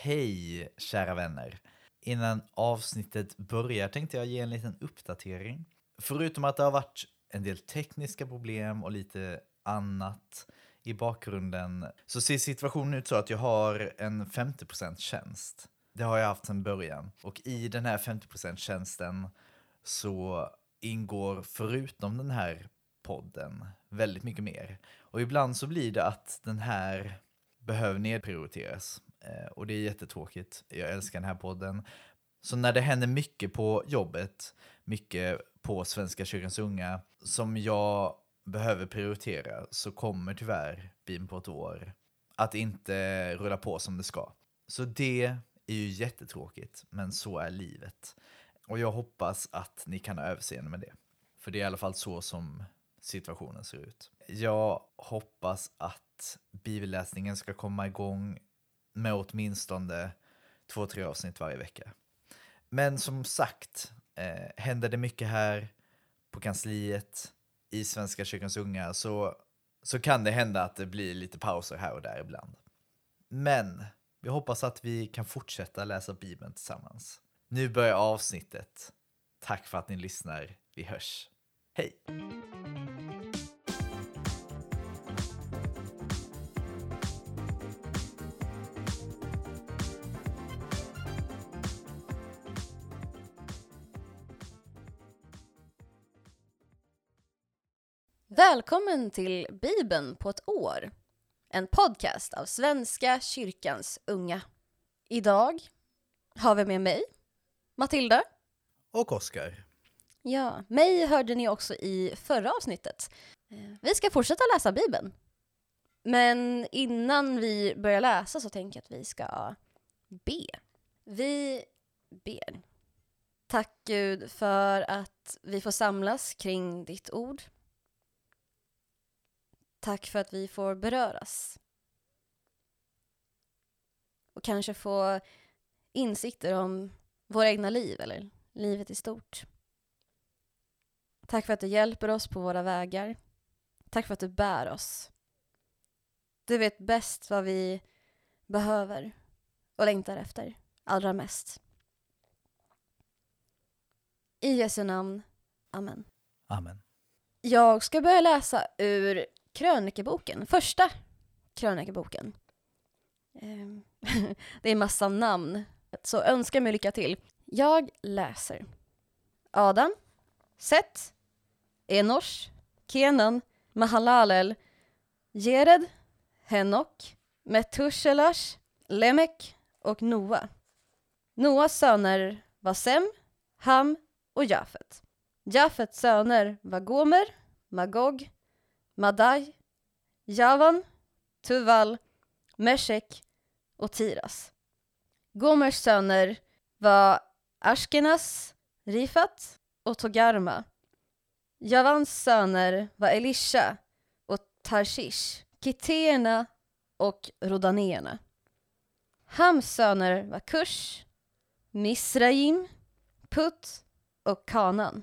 Hej kära vänner! Innan avsnittet börjar tänkte jag ge en liten uppdatering. Förutom att det har varit en del tekniska problem och lite annat i bakgrunden så ser situationen ut så att jag har en 50% tjänst. Det har jag haft sedan början. Och i den här 50% tjänsten så ingår förutom den här podden väldigt mycket mer. Och ibland så blir det att den här behöver nedprioriteras. Eh, och det är jättetråkigt. Jag älskar den här podden. Så när det händer mycket på jobbet, mycket på Svenska kyrkans unga, som jag behöver prioritera, så kommer tyvärr Bin på ett år att inte rulla på som det ska. Så det är ju jättetråkigt, men så är livet. Och jag hoppas att ni kan ha överseende med det. För det är i alla fall så som situationen ser ut. Jag hoppas att bibelläsningen ska komma igång med åtminstone två, tre avsnitt varje vecka. Men som sagt, eh, händer det mycket här på kansliet, i Svenska kyrkans unga, så, så kan det hända att det blir lite pauser här och där ibland. Men vi hoppas att vi kan fortsätta läsa Bibeln tillsammans. Nu börjar avsnittet. Tack för att ni lyssnar. Vi hörs. Hej! Välkommen till Bibeln på ett år. En podcast av Svenska kyrkans unga. Idag har vi med mig, Matilda. Och Oskar. Ja, mig hörde ni också i förra avsnittet. Eh, Vi ska fortsätta läsa Bibeln. Men innan vi börjar läsa så tänker jag att vi ska be. Vi ber. Tack Gud för att vi får samlas kring ditt ord. Tack för att vi får beröras. Och kanske få insikter om våra egna liv eller livet i stort. Tack för att du hjälper oss på våra vägar. Tack för att du bär oss. Du vet bäst vad vi behöver och längtar efter allra mest. I Jesu namn. Amen. Amen. Jag ska börja läsa ur krönikeboken, första krönikeboken. Ehm, det är massa namn, så önska mig lycka till. Jag läser. Adam, Set, Enosh, Kenan, Mahalalel, Jered, Henok, Metushelash, Lemek och Noa. Noas söner var Sem, Ham och Jafet. Jafets söner var Gomer, Magog, Madai, Javan, Tuval, Meshek och Tiras. Gomers söner var Ashkenas, Rifat och Togarma. Javans söner var Elisha och Tarshish, Kiteerna och Rodaneerna. Hams söner var Kush, Misraim, Put och Kanan.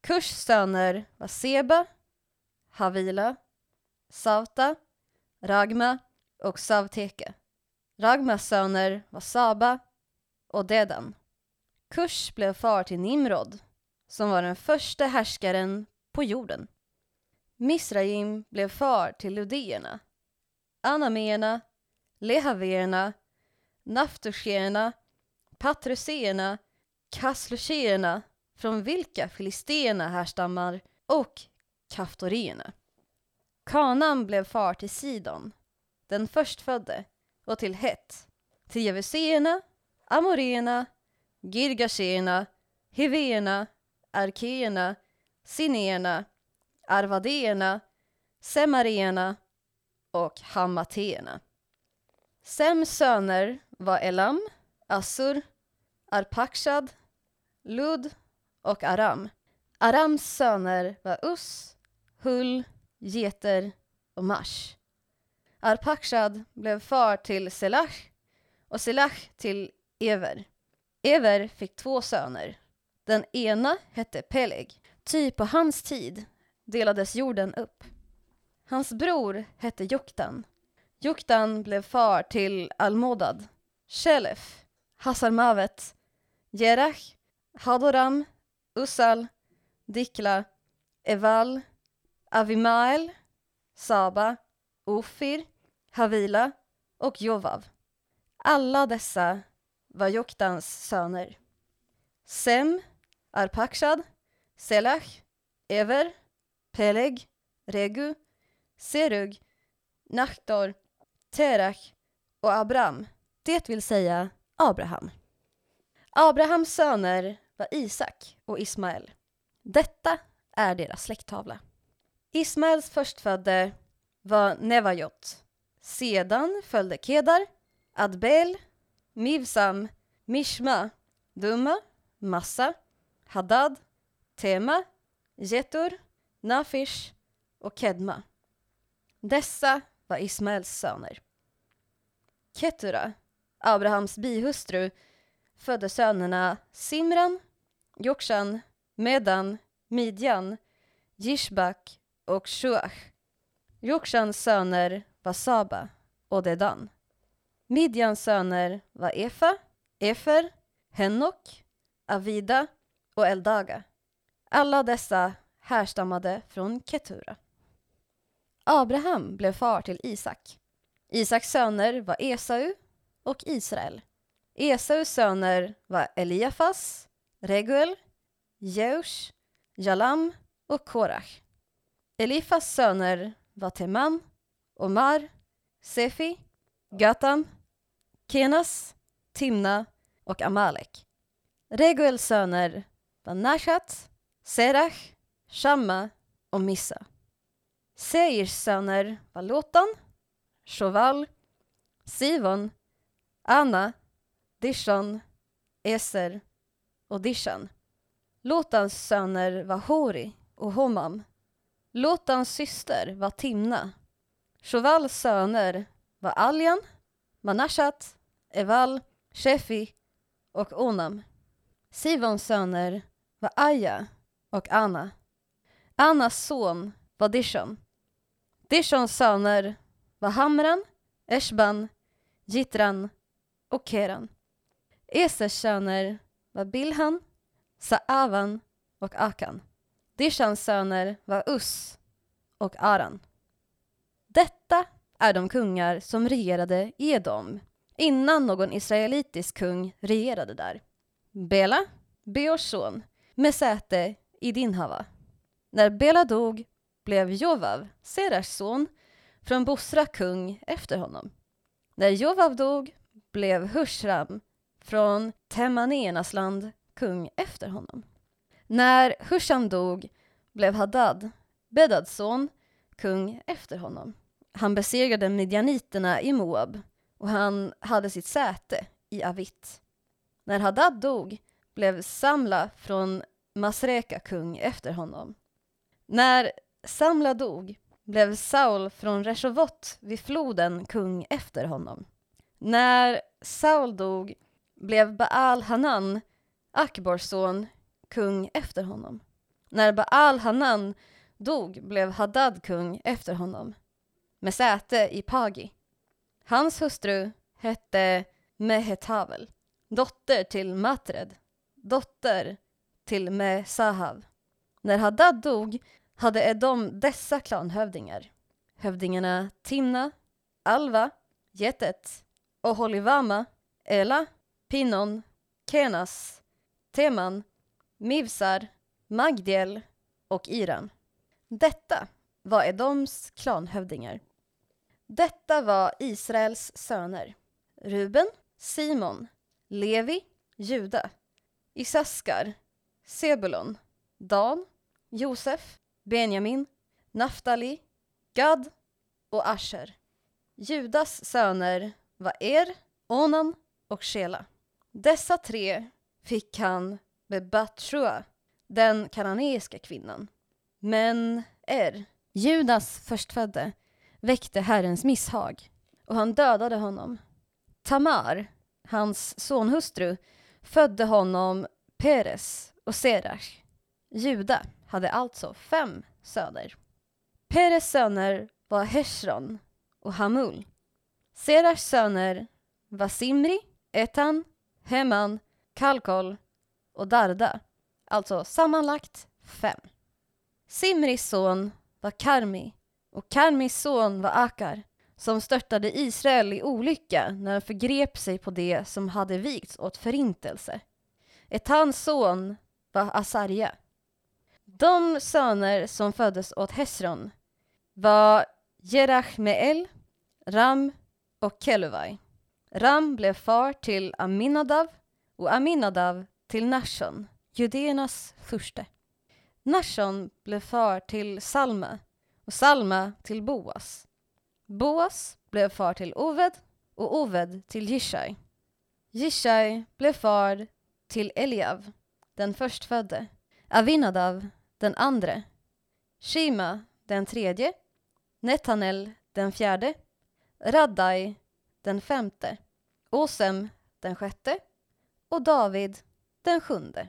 Kush söner var Seba, Havila, Sauta, Ragma och Savteke. Ragmas söner var Saba och Dedan. Kush blev far till Nimrod, som var den första härskaren på jorden. Misraim blev far till Ludéerna, Anameerna, Lehaverna, Naftushéerna, Patruseerna, Kaslucheerna från vilka filisterna härstammar, och Kaftorierna. Kanan blev far till Sidon, den förstfödde, och till Het, till Jevuséerna, Amoréerna, Girgashéerna, Hivéerna, Arkéerna, Sinéerna, Arvadéerna, Semaréerna och hamateerna. Sems söner var Elam, Assur, Arpakshad, Lud och Aram. Arams söner var Us, Hull, Geter och mars. Arpakshad blev far till Selach och Selach till Ever. Ever fick två söner. Den ena hette Peleg, ty på hans tid delades jorden upp. Hans bror hette Joktan. Joktan blev far till Almodad, Shelef, Hasarmavet, Jerach, Hadoram, Usal, Dikla, Eval, Avimael, Saba, Ofir, Havila och Jovav. Alla dessa var Joktans söner. Sem, Arpakshad, Selach, Ever, Peleg, Regu, Serug, Nachtor, Terach och Abram, det vill säga Abraham. Abrahams söner var Isak och Ismael. Detta är deras släkttavla. Ismaels förstfödde var Nevajot. Sedan följde Kedar, Adbel, Mivsam, Mishma, Duma, Massa, Hadad, Tema, Getur, Nafish och Kedma. Dessa var Ismaels söner. Ketura, Abrahams bihustru, födde sönerna Simran, Jokshan, Medan, Midjan, Jishbak och Shuach. Jokshans söner var Saba och Dedan. Midjans söner var Efa, Efer, Henok, Avida och Eldaga. Alla dessa härstammade från Ketura. Abraham blev far till Isak. Isaks söner var Esau och Israel. Esaus söner var Eliafas, Reguel, Jeush, Jalam och Korach. Elifas söner var Teman, Omar, Sefi, Gatam, Kenas, Timna och Amalek. Reguels söner var Nashat, Serach, Shamma och Missa. Seirs söner var Lotan, Shoval, Sivon, Anna, Dishon, Eser och Dishan. Lotans söner var Hori och Homam. Lotans syster var Timna. Shovals söner var Aljan, Manashat, Eval, Shefi och Onam. Sivons söner var Aja och Anna. Annas son var Dishon. Dishons söner var Hamran, Eshban, Jitran och Keran. Esers söner var Bilhan, Saavan och Akan. Dishans söner var Us och Aran. Detta är de kungar som regerade i Edom innan någon israelitisk kung regerade där. Bela, Beors son, med säte i Dinhava. När Bela dog blev Jovav, Serars son, från Bosra kung efter honom. När Jovav dog blev Hushram från Temaneernas land kung efter honom. När Husham dog blev Hadad, Bedads son, kung efter honom. Han besegrade midjaniterna i Moab och han hade sitt säte i Avit. När Hadad dog blev Samla från Masreka kung efter honom. När Samla dog blev Saul från Reshovot vid floden kung efter honom. När Saul dog blev Baal Hanan, Akbors son, kung efter honom. När Baal Hanan dog blev Hadad kung efter honom, med säte i Pagi. Hans hustru hette Mehetavel, dotter till Matred, dotter till Mesahav. När Hadad dog hade Edom dessa klanhövdingar. Hövdingarna Timna, Alva, Getet, Oholivama, Ela, Pinon, Kenas, Teman, Mivsar, Magdiel och Iran. Detta var Edoms klanhövdingar. Detta var Israels söner. Ruben, Simon, Levi, Juda, Isaskar, Sebulon, Dan, Josef, Benjamin, Naftali, Gad och Asher. Judas söner var Er, Onan och Shela. Dessa tre fick han med Batrua, den kananeiska kvinnan. Men Er, Judas förstfödde, väckte Herrens misshag och han dödade honom. Tamar, hans sonhustru, födde honom Peres och Serach. Juda hade alltså fem söner. Peres söner var Heshron och Hamul. Serachs söner var Simri, Etan, Heman, Kalkol och Darda. Alltså sammanlagt fem. Simris son var Karmi och Karmis son var Akar som störtade Israel i olycka när han förgrep sig på det som hade vigts åt förintelse. Etans son var Asarja. De söner som föddes åt Hesron var Jerachmeel, Ram och Keluvai. Ram blev far till Aminadav och Aminadav till Nashon, judéernas furste. Nashon blev far till Salma och Salma till Boas. Boas blev far till Oved och Oved till Jishai. Jishai blev far till Eliav, den förstfödde, Avinadav, den andre, Shima, den tredje, Netanel, den fjärde, Raddai, den femte, Osem, den sjätte och David, den sjunde.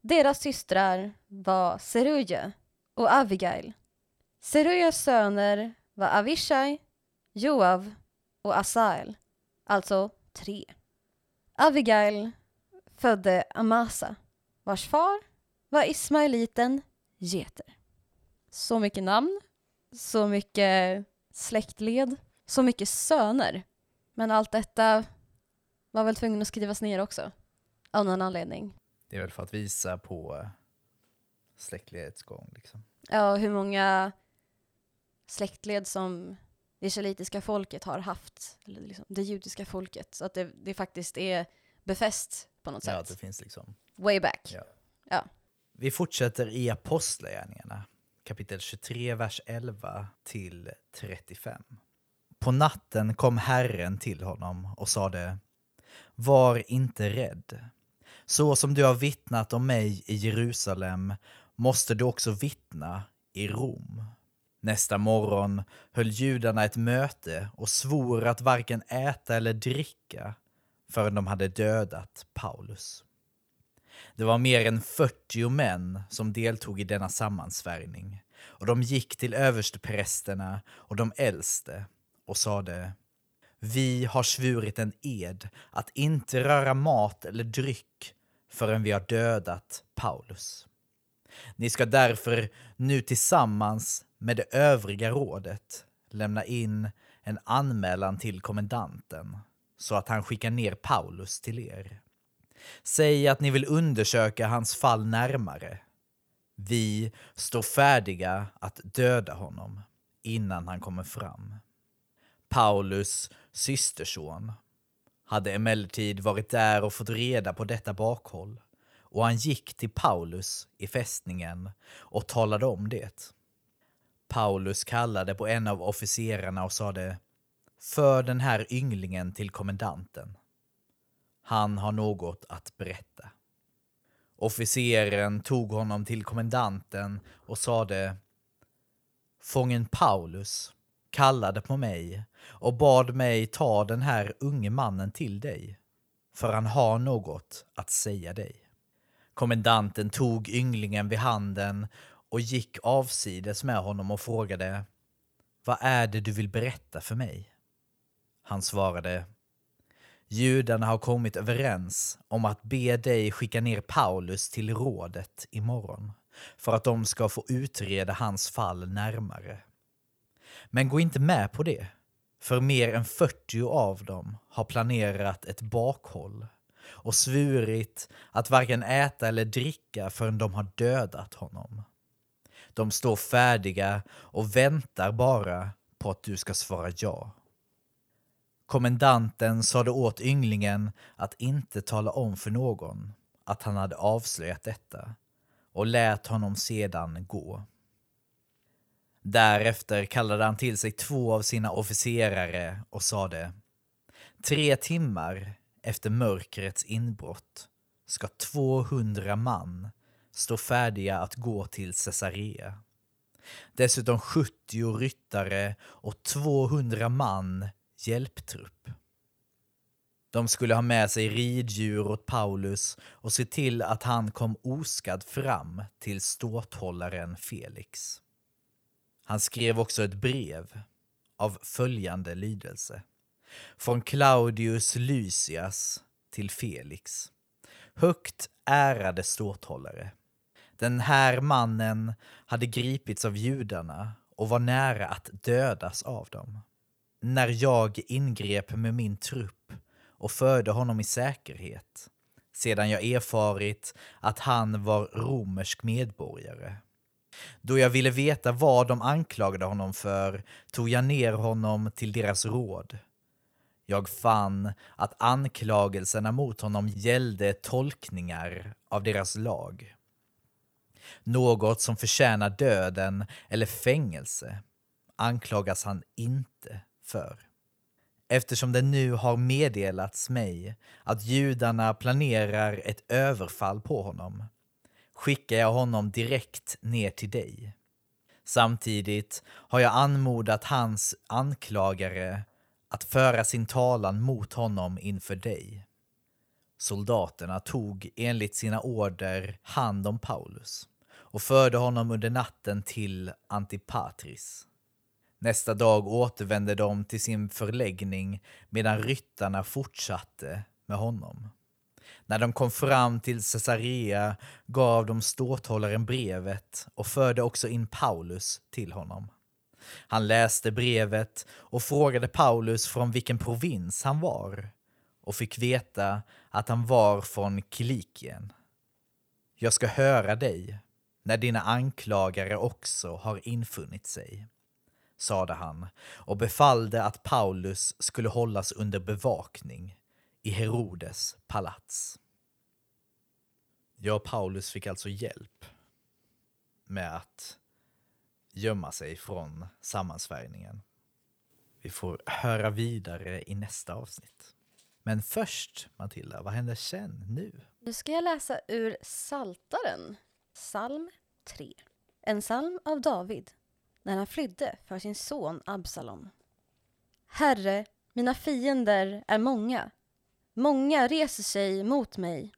Deras systrar var Seruja och Avigail. Serujas söner var Avishai, Joav och Asael, alltså tre. Avigail födde Amasa, vars far var ismaeliten Geter. Så mycket namn, så mycket släktled, så mycket söner. Men allt detta var väl tvungen att skrivas ner också, av någon anledning. Det är väl för att visa på eh, släktledets gång. Liksom. Ja, hur många släktled som det israelitiska folket har haft, eller liksom det judiska folket. Så att det, det faktiskt är befäst på något Ja, sätt. att det finns liksom. Way back. Ja. Ja. Vi fortsätter i Apostlagärningarna, kapitel 23, vers 11 till 35. På natten kom Herren till honom och sade Var inte rädd. Så som du har vittnat om mig i Jerusalem måste du också vittna i Rom. Nästa morgon höll judarna ett möte och svor att varken äta eller dricka förrän de hade dödat Paulus. Det var mer än 40 män som deltog i denna sammansvärjning och de gick till översteprästerna och de äldste och sade Vi har svurit en ed att inte röra mat eller dryck förrän vi har dödat Paulus. Ni ska därför nu tillsammans med det övriga rådet lämna in en anmälan till kommendanten så att han skickar ner Paulus till er. Säg att ni vill undersöka hans fall närmare. Vi står färdiga att döda honom innan han kommer fram. Paulus systerson hade emellertid varit där och fått reda på detta bakhåll och han gick till Paulus i fästningen och talade om det. Paulus kallade på en av officerarna och sade För den här ynglingen till kommendanten. Han har något att berätta. Officeren tog honom till kommendanten och sade Fången Paulus kallade på mig och bad mig ta den här unge mannen till dig, för han har något att säga dig. Kommendanten tog ynglingen vid handen och gick avsides med honom och frågade Vad är det du vill berätta för mig? Han svarade Judarna har kommit överens om att be dig skicka ner Paulus till rådet imorgon för att de ska få utreda hans fall närmare. Men gå inte med på det, för mer än 40 av dem har planerat ett bakhåll och svurit att varken äta eller dricka förrän de har dödat honom. De står färdiga och väntar bara på att du ska svara ja. Kommendanten sade åt ynglingen att inte tala om för någon att han hade avslöjat detta och lät honom sedan gå. Därefter kallade han till sig två av sina officerare och sade Tre timmar efter mörkrets inbrott ska 200 man stå färdiga att gå till Caesarea. Dessutom 70 ryttare och 200 man hjälptrupp. De skulle ha med sig riddjur åt Paulus och se till att han kom oskadd fram till ståthållaren Felix. Han skrev också ett brev av följande lydelse. Från Claudius Lysias till Felix. Högt ärade ståthållare. Den här mannen hade gripits av judarna och var nära att dödas av dem. När jag ingrep med min trupp och förde honom i säkerhet sedan jag erfarit att han var romersk medborgare. Då jag ville veta vad de anklagade honom för tog jag ner honom till deras råd. Jag fann att anklagelserna mot honom gällde tolkningar av deras lag. Något som förtjänar döden eller fängelse anklagas han inte för. Eftersom det nu har meddelats mig att judarna planerar ett överfall på honom skickar jag honom direkt ner till dig. Samtidigt har jag anmodat hans anklagare att föra sin talan mot honom inför dig. Soldaterna tog enligt sina order hand om Paulus och förde honom under natten till Antipatris. Nästa dag återvände de till sin förläggning medan ryttarna fortsatte med honom. När de kom fram till Caesarea gav de ståthållaren brevet och förde också in Paulus till honom. Han läste brevet och frågade Paulus från vilken provins han var och fick veta att han var från Kilikien. Jag ska höra dig när dina anklagare också har infunnit sig, sade han och befallde att Paulus skulle hållas under bevakning i Herodes palats. Jag och Paulus fick alltså hjälp med att gömma sig från sammansvärjningen. Vi får höra vidare i nästa avsnitt. Men först, Matilda, vad händer sen, nu? Nu ska jag läsa ur Saltaren, psalm 3. En psalm av David, när han flydde för sin son Absalom. Herre, mina fiender är många. Många reser sig mot mig.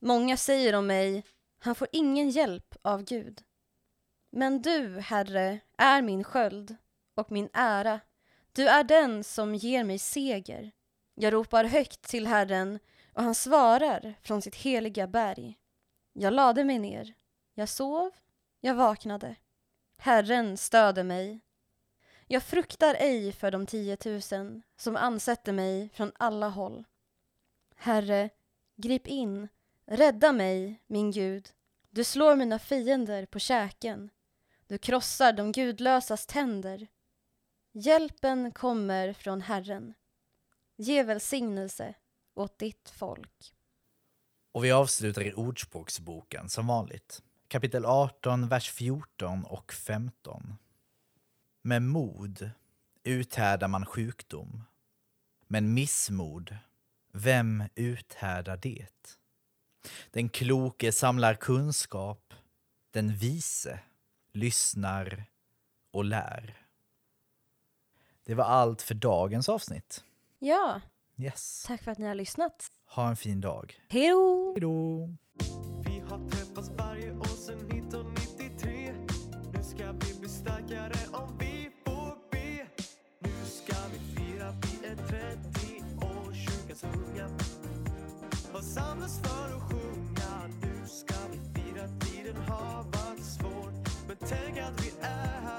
Många säger om mig, han får ingen hjälp av Gud. Men du, Herre, är min sköld och min ära. Du är den som ger mig seger. Jag ropar högt till Herren och han svarar från sitt heliga berg. Jag lade mig ner. Jag sov. Jag vaknade. Herren stöder mig. Jag fruktar ej för de tiotusen som ansätter mig från alla håll. Herre, grip in. Rädda mig, min Gud. Du slår mina fiender på käken. Du krossar de gudlösas tänder. Hjälpen kommer från Herren. Ge välsignelse åt ditt folk. Och vi avslutar i Ordspråksboken som vanligt. Kapitel 18, vers 14 och 15. Med mod uthärdar man sjukdom. Men missmod, vem uthärdar det? Den kloke samlar kunskap, den vise lyssnar och lär. Det var allt för dagens avsnitt. Ja, Yes. tack för att ni har lyssnat. Ha en fin dag. Hej då! Vi har träffats varje år sen så unga och samlas för att sjunga. Nu ska vi fira, tiden har varit svår. Men tänk att vi är här.